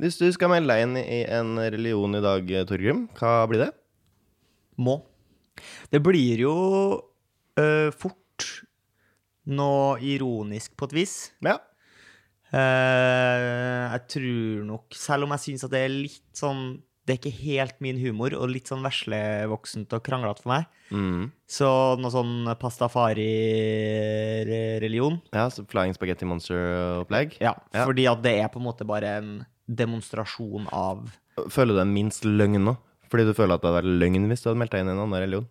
Hvis du skal melde deg inn i en religion i dag, Torgrim, hva blir det? Må. Det blir jo øh, fort noe ironisk på et vis. Ja. Uh, jeg tror nok, selv om jeg syns at det er litt sånn Det er ikke helt min humor, og litt sånn veslevoksent og kranglete for meg. Mm. Så noe sånn pastafari-religion Ja, så Flying Spaghetti Monster-opplegg. Ja, Ja. fordi at det er på en måte bare en demonstrasjon av Føler du deg minst løgn nå? Fordi du føler at det hadde vært løgn hvis du hadde meldt deg inn i en annen religion?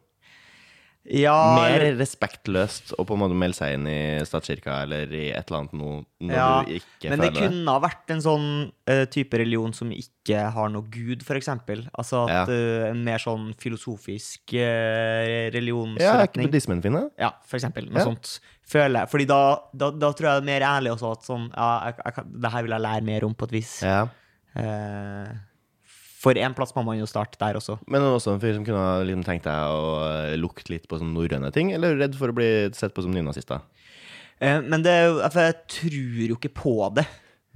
Ja, Mer respektløst å på en måte melde seg inn i statskirka eller i et eller annet noe når Ja, du ikke Men føler det kunne ha vært en sånn uh, type religion som ikke har noe gud, eksempel. Altså at Ja. uh, en mer sånn filosofisk uh, Ja, er ikke religionsretning. buddhismen fin, da? Ja, for eksempel. Noe Ja. sånt. Føler jeg. Fordi da, da, da tror jeg det er mer ærlig også at sånn Ja, jeg, jeg, det her vil jeg lære mer om på et vis. Ja. Eh, for en plass må man jo starte der også. Men også en fyr som kunne liksom tenkt deg å eh, lukte litt på sånne norrøne ting, eller er redd for å bli sett på som nynazister? Eh, men det, jo- jeg tror jo ikke på det.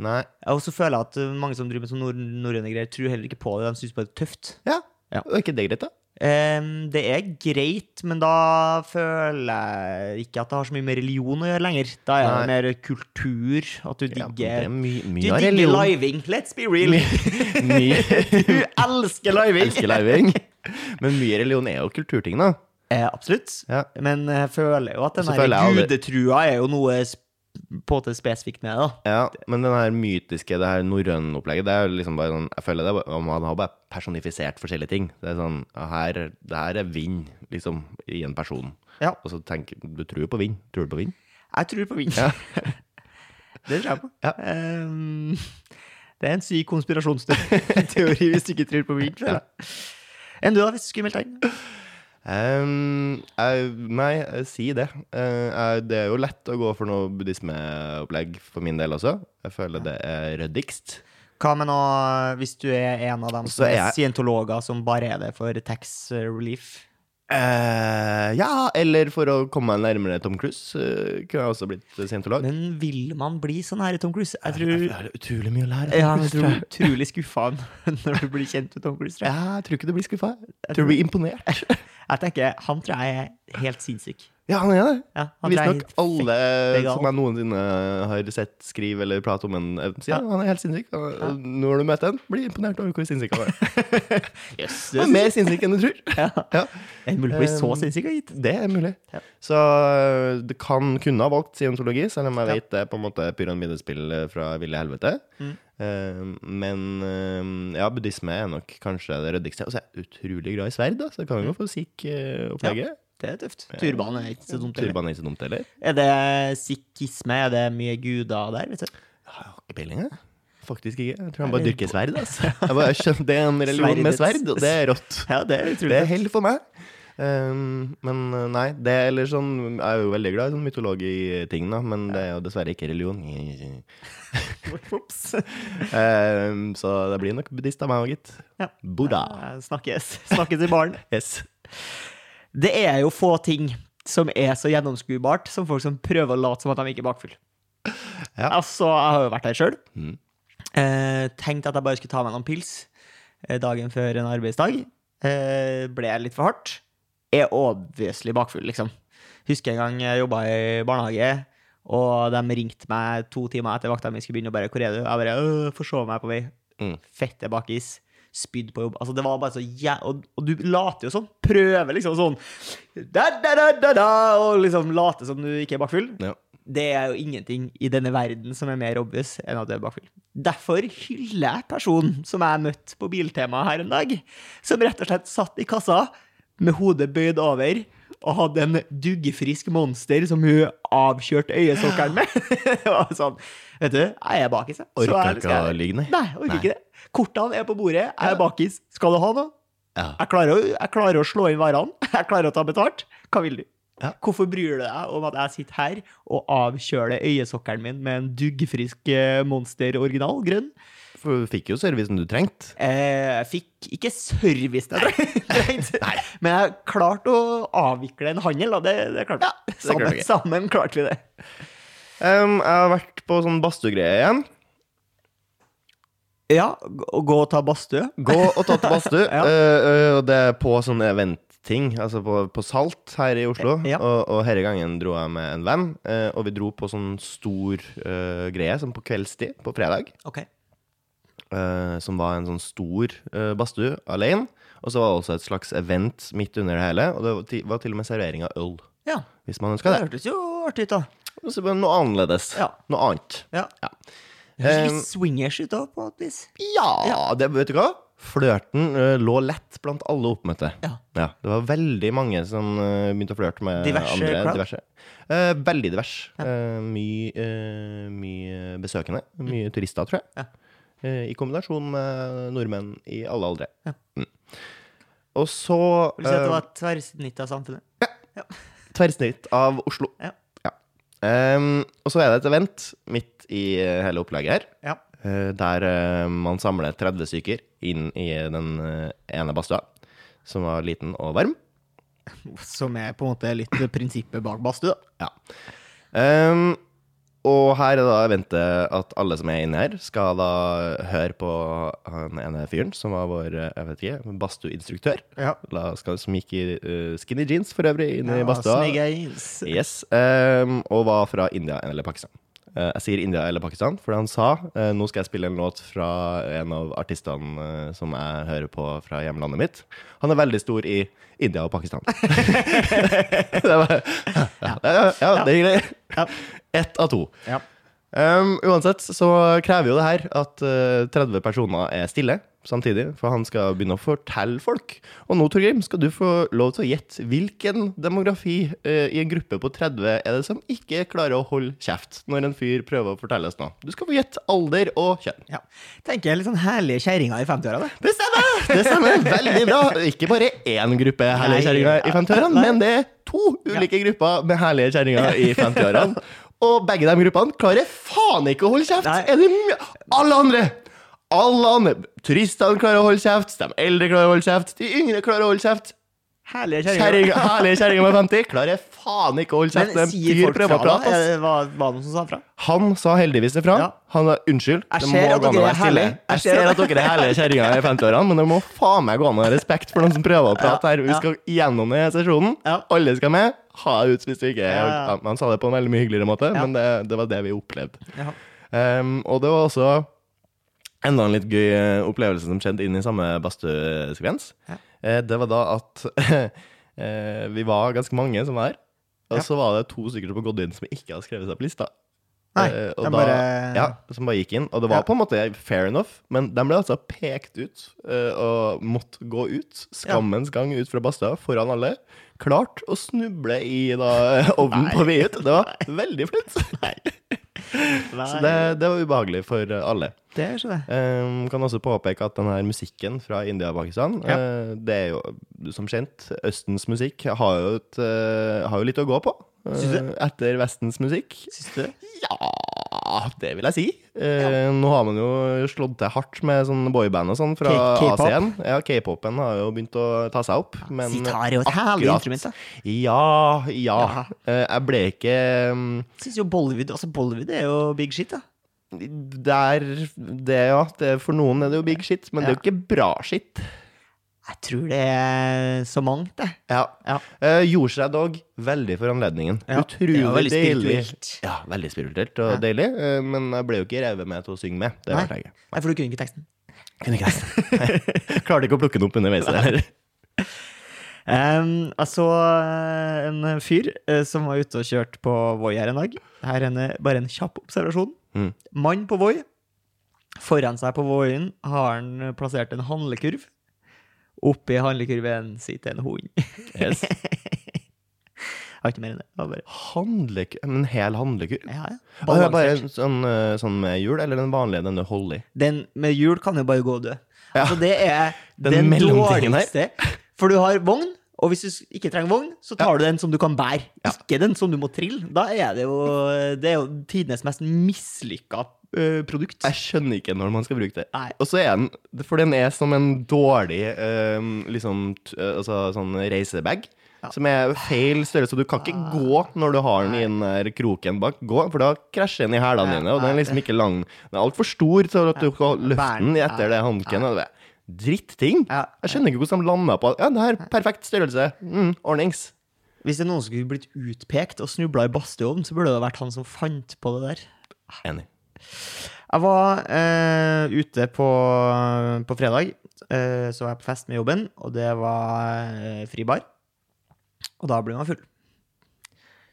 Nei. Og så føler jeg at mange som driver med sånn nor norrøne greier, tror heller ikke på det. De syns bare det er tøft. Ja. Ja. Er ikke det greit, da? Det er greit, men da føler jeg ikke at det har så mye med religion å gjøre lenger. Da er det mer kultur, at du Ja, det er digger my Du digger religion. living. Let's be real. My, du elsker living. elsker living. Men mye religion er jo kulturting, da. Eh, absolutt. Ja. Men jeg føler jo at den gudetrua er jo noe sp- på måte spesifikt med det. da. Ja, men den her mytiske, det her norrøne opplegget, det er jo liksom bare sånn Jeg føler det om Man har bare personifisert forskjellige ting. Det er sånn her, Det her er vind, liksom, i en person. Ja. Og så tenker Du tror jo på vind. Tror du på vind? Jeg tror på vind. Ja. det tror jeg på. Ja. Um, det er en syk konspirasjonsteori hvis du ikke tror på vind. Ja. Enn du, da, hvis du skulle meldt deg inn? Ehm, jeg, nei, jeg si det. Uh, jeg, det er jo lett å gå for noe buddhismeopplegg for min del også. Jeg føler det er ryddigst. Hva med nå, hvis du er en av dem som er er jeg- scientologer som bare er det for tax relief? Uh, ja, eller for å komme meg nærmere Tom Cruise, uh, kunne jeg også blitt scientolog. Men vil man bli sånn her i Tom Cruise? Jeg tror har utrolig mye å lære. ja, jeg tror utrolig skuffa når du blir kjent med Tom Cruise. Tror jeg. Ja, jeg tror ikke du blir skuffa. Jeg tror du blir imponert. jeg tenker, Han tror jeg er helt sinnssyk. Ja, han er det. Ja, jeg Visstnok alle som jeg noensinne har sett skrive eller prate om en sier Ja. han er helt sinnssyk. Ja. Når du møter han, blir imponert over hvor sinnssyk han er. Yes, Han er mer sinnssyk enn du tror. ja. Ja, Er det mulig å bli så Um, sinnssyk, gitt? det er mulig. Ja. Så du det kan kunne ha valgt scientologi, selv om jeg vet det er på en måte pyramidespill fra ville helvete. Mm. Eh, men eh, ja, buddhisme er nok kanskje det ryddigste. Og så er jeg utrolig glad i sverd, da, så det kan jo få sikk sikh-opplegget. Det er tøft. Turban er ikke så dumt. heller. Turban er ikke så dumt heller. Er det sikhisme? Er det mye guder der? vet du? Jeg har ikke peiling, jeg. Faktisk ikke. Jeg tror han bare dyrker sverd. Altså. Bare skjønner, det er en religion med sverd, og det er rått. Ja, det er utrolig Det er hell for meg. Um, men uh, nei, det er eller sånn Jeg er jo veldig glad i sånn mytologiting, da, men det er jo dessverre ikke religion. Ops. um, så det blir nok buddhist av meg òg, gitt. Ja. Buddha. Snakkes. Snakkes i baren. Yes. Det er jo få ting som er så gjennomskuebart som folk som prøver å late som at de ikke er bakfull. Ja. Altså, jeg har jo vært der sjøl. Mm. Eh, tenkte at jeg bare skulle ta meg noen pils eh, dagen før en arbeidsdag. Eh, ble litt for hardt. Er obviously bakfull, liksom. Husker en gang jeg jobba i barnehage, og de ringte meg to timer etter vakta mi skulle begynne. og bare, 'Hvor er du?' Jeg bare «Øh, 'Forsov meg på vei'. Mm. Fette bakis. Spydd på jobb. Altså, det var bare så jæ... Og, og du later jo sånn. Prøver liksom sånn da, da, da, da, da, Og liksom late som du ikke er bakfull. Ja. Det er jo ingenting i denne verden som er mer obvious enn at du er bakfull. Derfor hyller jeg personen som jeg møtte på Biltema her en dag, som rett og slett satt i kassa med hodet bøyd over og hadde en duggfrisk monster som hun avkjørte øyesokkelen med. og sånn, vet du, jeg er bakis, jeg. Orker ikke å ligge, nei. Nei, orker Nei. ikke det. Kortene er på bordet, jeg er bakis. Skal du ha noe? Ja. Jeg klarer, jeg klarer å slå inn varene. Jeg klarer å ta betalt. Hva vil du? Ja. Hvorfor bryr du deg om at jeg sitter her og avkjøler øyesokkelen min med en duggfrisk eh, Monster original, grønn? For du fikk jo servicen du trengte. Eh, Jeg fikk ikke service jeg trengte, men jeg klarte å avvikle en handel, og det, det klarte det Sammen, sammen klarte vi det. Um, jeg har vært på sånn badstuegreie igjen. Ja, gå og ta badstue. Gå og ta til badstue. Ja. uh, uh, det er på sånn eventting, altså på, på Salt her i Oslo. Ja. Og, og denne gangen dro jeg med en venn, uh, og vi dro på sånn stor greie, sånn på kveldstid, på fredag. Ok. Eh, som var en sånn stor uh, badstue alene. Og så var det også et slags event midt under det hele, og det var til, var til og med servering av øl. Ja. Hvis man ønska Det det. hørtes jo artig ut, da. Og så bare noe annerledes. Ja. Noe annet. Ja. Ja. Det høres litt swingers ut òg, på et vis. Ja, det, vet du hva? Flørten uh, lå lett blant alle oppmøtte. Ja. Det var veldig mange som uh, begynte å flørte med Diverse andre. crowd? Diverse. Uh, veldig divers. Eh, mye, eh, mye besøkende. Mye turister, tror jeg. Ja. Eh, I kombinasjon med nordmenn i alle aldre. Ja. Mm. Og så Vil du si at det eh, var tverrsnitt av samfunnet? tverrsnitt av Oslo. Ja. Em, og så er det et event midt i eh, hele opplegget her. Ja. Eh, der eh, man samler 30 stykker inn i den eh, ene badstua, som var liten og varm. Som er på en måte litt prinsippet bak badstue. da. Ja. Em, og her er da eventet at alle som er inne her, skal da høre på han ene fyren som var vår eh, jeg vet ikke, badstueinstruktør. Ja. La- skal- Som gikk i eh, skinny jeans for øvrig inn i badstua. Yes, um, og var fra India eller Pakistan. Uh, jeg sier India eller Pakistan, for han sa uh, nå skal jeg spille en låt fra en av artistene uh, som jeg hører på fra hjemlandet mitt. Han er veldig stor i India og Pakistan. det var, ja, ja, ja, det er hyggelig. Ja. Ett av to. Ja. Um, uansett så krever jo det her at uh, 30 personer er stille samtidig, for han skal begynne å fortelle folk. Og nå, Torgrim, skal du få lov til å gjette hvilken demografi uh, i en gruppe på 30 er det som ikke klarer å holde kjeft når en fyr prøver å fortelle oss noe. Du skal få gjette alder og kjønn. Ja. Tenker jeg litt sånn herlige kjerringer i 50-åra, det. Det stemmer! Det stemmer Veldig bra. Ikke bare én gruppe herlige kjerringer i 50-årene, men det er to ulike grupper med herlige kjerringer i 50-årene. Og begge de gruppene klarer faen ikke å holde kjeft! Er det? Alle andre! Alle andre. Turistene klarer å holde kjeft, de eldre klarer å holde kjeft, de yngre klarer å holde kjeft. Herlige Kjerring, kjerringer. herlige kjerringer med 50 klarer faen ikke å holde kjeft. Men sier folk fra, da? Var det noen som sa fra? Han sa heldigvis ifra. Ja. Han sa unnskyld. Jeg det ser at dere er herlige. Jeg ser at dere er herlige kjerringer i 50-årene, men det må faen meg gå an å ha respekt for noen som prøver å prate her. Vi skal gjennom denne sesjonen. Alle skal med. Ha ut hvis du ikke Ja, ja. Han sa det på en veldig mye hyggeligere måte, men det, det var det vi opplevde. Um, og det var også enda en litt gøy eh, opplevelse som skjedde inn i samme badstuesekvens. Ja. Eh, det var da at eh, vi var ganske mange som var her. Og så var det to stykker som hadde gått inn som ikke hadde skrevet seg på lista. Nei, Eh, da, bare ja, som bare gikk inn. Og det var Ja. på en måte fair enough, men de ble altså pekt ut eh, og måtte gå ut. Skammens gang ut fra badstua foran alle. Klart å snuble i da, ovnen på vei ut. Det var veldig flaut. Så det, det var ubehagelig for alle. Det er så det. Um, kan også påpeke at denne musikken fra India og Pakistan, Ja. uh, det er jo som kjent Østens musikk har jo, et, uh, har jo litt å gå på. Uh, etter Vestens musikk. Syns du det? Ja, det vil jeg si. Eh, Nå har man jo slått til hardt med sånn boyband og sånn fra. Asien. Ja, K-popen har jo begynt å ta seg opp. Men Sitar er jo et herlig instrument. da. Ja, ja. Ja. Eh, Jeg ble ikke um, Syns jo Bollywood Altså, Bollywood er jo big shit, da. Der Det, ja. Det, for noen er det jo big shit, men det er jo ikke bra shit. Jeg tror det er så mangt, det. Ja. Ja. Uh, gjorde seg dog veldig for anledningen. Ja, Utrolig veldig deilig. Ja, veldig spirituelt og Ja. deilig. Uh, men jeg ble jo ikke revet med til å synge med. Det Nei. Nei, for du kunne ikke teksten. Kunne ikke teksten. Klarte ikke å plukke den opp underveis. der. Um, jeg så eh, en fyr uh, som var ute og kjørte på Voi her en dag. Her er en, bare en kjapp observasjon. Mm. Mann på Voi. Foran seg på Voien har han plassert en handlekurv. Oppi handlekurven sitter en hund. Yes. Har ikke mer enn det. bare, Handlekur En hel handlekur? ja, ja. Det er bare sånn, eh, sånn med hjul, eller den vanlige den holder i? Den med hjul kan jo bare gå og dø. Ja. Altså, det er Den den, her. dårligste. For du har vogn, og hvis du ikke trenger vogn, så tar du den som du kan bære. Ja. Ikke den som du må trille. Da er det jo, det er jo tidenes mest mislykka ø, produkt. Jeg skjønner ikke når man skal bruke det. Nei. Og så er den For den er som en dårlig eh, liksom t- eh, altså, sånn reisebag. som er feil størrelse. Du kan ikke gå når du har den i den der kroken bak. Gå, for da krasjer den i hælene dine, og den er liksom ikke lang. Den er altfor stor til at du kan løfte den etter det hanken. er Dritting! Ja. Jeg skjønner ikke hvordan de landa på Ja, det her er perfekt størrelse. Mm, ordnings. Hvis det er noen som skulle blitt utpekt og snubla i badstueovnen, så burde det vært han som fant på det der. Enig. Jeg var eh, ute på, på fredag. Eh, så var jeg på fest med jobben, og det var eh, fribar. Og da blir man full.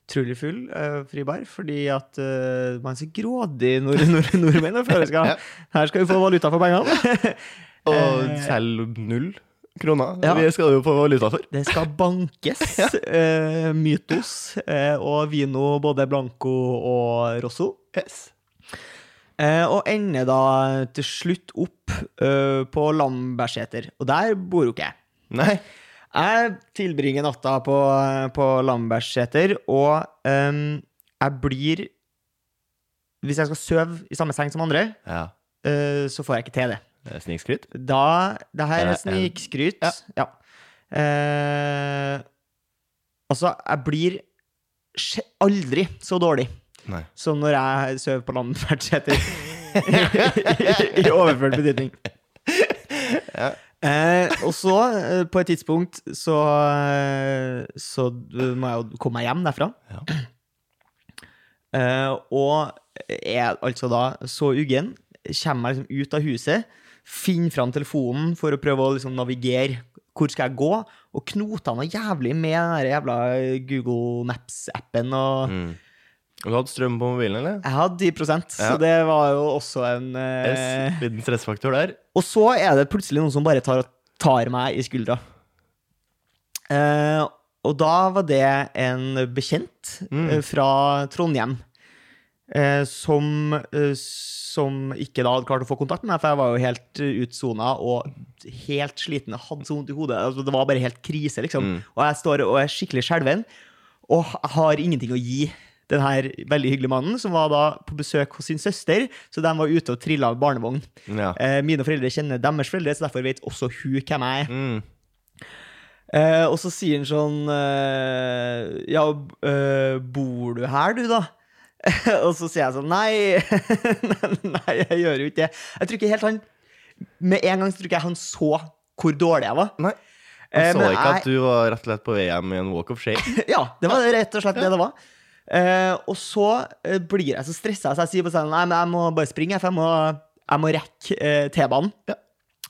Utrolig full eh, fribar, fordi at eh, man er så grådig nord, nord, nordmenn. føler skal, Her skal vi få valuta for pengene. Og Eh, selv null kroner. Ja. Vi skal jo få valuta for. Det skal bankes. eh, mytos og vino både blanco og rosso. Yes. Eh, og ender da til slutt opp eh, på Lambertseter. Og der bor jo ikke jeg. Nei. Jeg tilbringer natta på, på Lambertseter, og eh, jeg blir Hvis jeg skal sove i samme seng som andre, Ja. eh, så får jeg ikke til det. Det er Snikskryt? Da Det her Eh, er eh, snikskryt. ja. Ja. Eh, altså, jeg blir aldri så dårlig Nei. som når jeg sover på Lambertseter. I overført betydning. Eh, og så, eh, på et tidspunkt, så eh, Så må jeg jo komme meg hjem derfra. Ja. Eh, og er altså da så uggen. Kommer meg liksom ut av huset, finner fram telefonen for å prøve å liksom navigere. Hvor skal jeg gå? Og knota noe jævlig med den jævla Google Maps-appen. Og Mm. Og du hadde strøm på mobilen, eller? jeg hadde 10 ja. så det var jo også en eh. Liten stressfaktor der. Og så er det plutselig noen som bare tar, tar meg i skuldra. Eh, og da var det en bekjent Mm. eh, fra Trondheim eh, som, eh, som ikke da hadde klart å få kontakt med meg, for jeg var jo helt utsona og helt sliten. Jeg hadde så vondt i hodet. Altså, det var bare helt krise, liksom. Mm. Og jeg står og er skikkelig skjelven og har ingenting å gi den her veldig hyggelige mannen, som var da på besøk hos sin søster, så de var ute og trilla av barnevogn. Ja. Eh, mine foreldre kjenner deres foreldre, så derfor vet også hun hvem jeg er. Mm. Eh, og så sier han sånn eh, Ja, eh, bor du her, du, da? og så sier jeg sånn Nei, nei, jeg gjør jo ikke det. Jeg tror ikke helt han Med en gang så tror ikke jeg han så hvor dårlig jeg var. Nei. Han så men ikke jeg- at du var rett og slett på VM i en walk of shame. Ja, det var rett og slett det det var. Eh, og så eh, blir jeg så stressa, så jeg sier på scenen Nei, men jeg må bare springe, for jeg må, jeg må rekke uh, T-banen. Ja.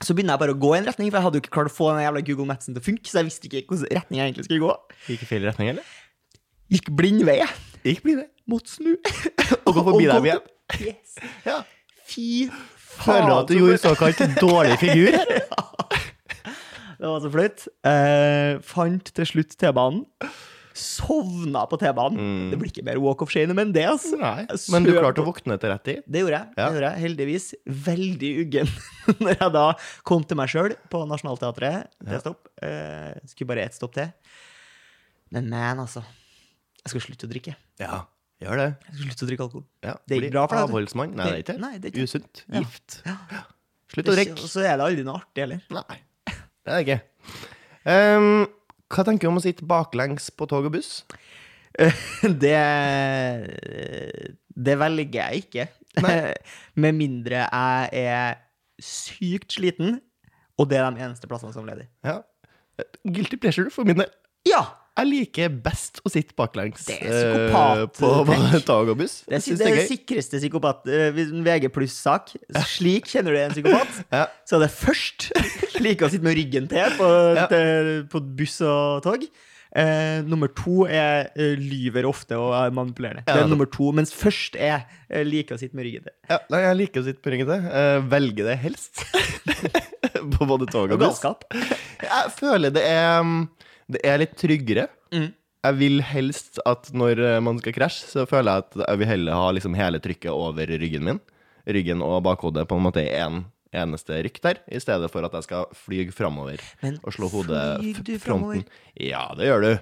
Så begynner jeg bare å gå i en retning, for jeg hadde jo ikke klart å få den jævla Google Mapsen til å funke. Så jeg visste ikke hvilken retning jeg egentlig skulle gå. Gikk i feil retning, eller? Gikk blind vei. Gikk blind vei. Måtte snu. Og gå forbi dem igjen. Yes. Ja. Fy Føler du at du gjorde såkalt dårlig figur? Det var så flaut. Uh, fant til slutt T-banen. Sovna på T-banen. Mm. Det blir ikke mer walk of shame enn det, altså. Nei. Men du klarte å våkne til rett tid? Det gjorde jeg. Ja. det gjorde jeg Heldigvis veldig uggen når jeg da kom til meg sjøl på Nationaltheatret. Det Ja. stopp. Eh, skulle bare ett stopp til. Men man, altså. Jeg skal slutte å drikke. Ja. Gjør det. Jeg skal slutte å drikke alkohol. Ja. Det er ikke bra for deg. Avholdsmann? Nei, det er ikke Nei, det er ikke. Usunt. Ja. Gift. Ja. Slutt å drikke. Og så er det aldri noe artig heller. Nei. Det er det ikke. Ehm, hva tenker du om å sitte baklengs på tog og buss? Det Det velger jeg ikke. Med mindre jeg er sykt sliten, og det er de eneste plassene som er ledige. Ja. Guilty pleasure for min del. Ja! Jeg liker best å sitte baklengs Det er eh, psykopat, på, på tog og buss. Det det, det er det sikreste psykopat eh, VG pluss-sak. Slik kjenner du en psykopat. Ja. Så er først like å sitte med ryggen til på, Ja. til, på buss og tog. Eh, nummer to er uh, lyver ofte og er manipulerende. Ja, det er nummer to, Mens først er uh, like å sitte med ryggen til. Ja, nei, jeg liker å sitte på ryggen til. Uh, velger det helst. på både tog og Og buss. galskap. Jeg føler det er, mm, det er litt tryggere. Mm. Jeg vil helst at når eh, man skal krasje, så føler jeg at jeg vil heller ha liksom hele trykket over ryggen min. Ryggen og bakhodet på en måte i en eneste rykk der, i stedet for at jeg skal fly framover og slå hodet fronten. fremover? Ja, det gjør du.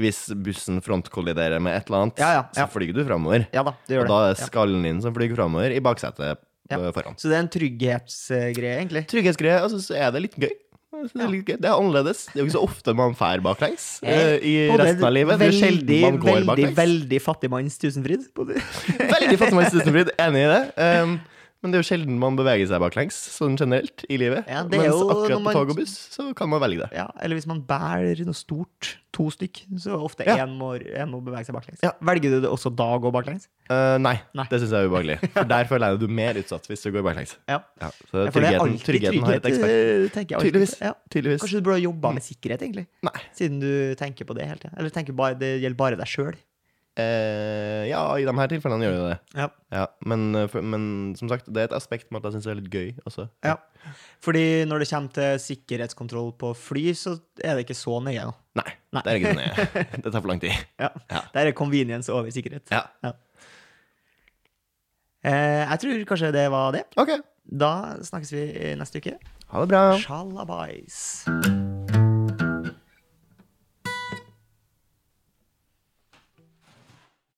Hvis bussen frontkolliderer med et eller annet, Ja, ja, ja. så flyr du framover. Ja da, det gjør Og da er skallen din som flyr framover, i baksetet Ja. foran. Så det er en trygghetsgreie, egentlig. Trygghetsgreie, altså, så er det litt gøy. Det, er litt gøy. det er annerledes. Det er jo ikke så ofte man fær baklengs Eh, eh, i resten av livet. Det er sjelden man går veldig, baklengs. veldig fattigmanns tusenfryd. Veldig fattigmanns tusenfryd, enig i det. Um, men det er jo sjelden man beveger seg baklengs, sånn generelt, i livet. Ja, det Mens akkurat når på man- tog og buss, så kan man velge det. Ja, eller hvis man bærer noe stort, to stykk, så ofte Ja. én må, en må bevege seg baklengs. Ja. Velger du det også da å gå baklengs? Uh, nei, Nei. det syns jeg er ubehagelig. For der føler jeg du er mer utsatt hvis du går baklengs. Ja. Ja, så Ja, tryggheten, tryggheten har et ekspert. eh. Tydeligvis. Ja. Tydeligvis. Kanskje du burde jobba med sikkerhet, egentlig? Nei. Siden du tenker på det hele tida. Eller tenker bare, det gjelder bare deg sjøl. Eh, ja, i de her tilfellene gjør jo det. Ja. Ja, men, eh, men som sagt, det er et aspekt med at jeg syns det er litt gøy også. ja. Fordi når det kommer til sikkerhetskontroll på fly, så er det ikke så nøye. Nei, Nei. det er ikke så nøye. Det tar for lang tid. Ja. Ja. Der er convenience over sikkerhet. Ja. Eh, jeg tror kanskje det var det. OK. Da snakkes vi neste uke. Ha det bra. Sjalabais.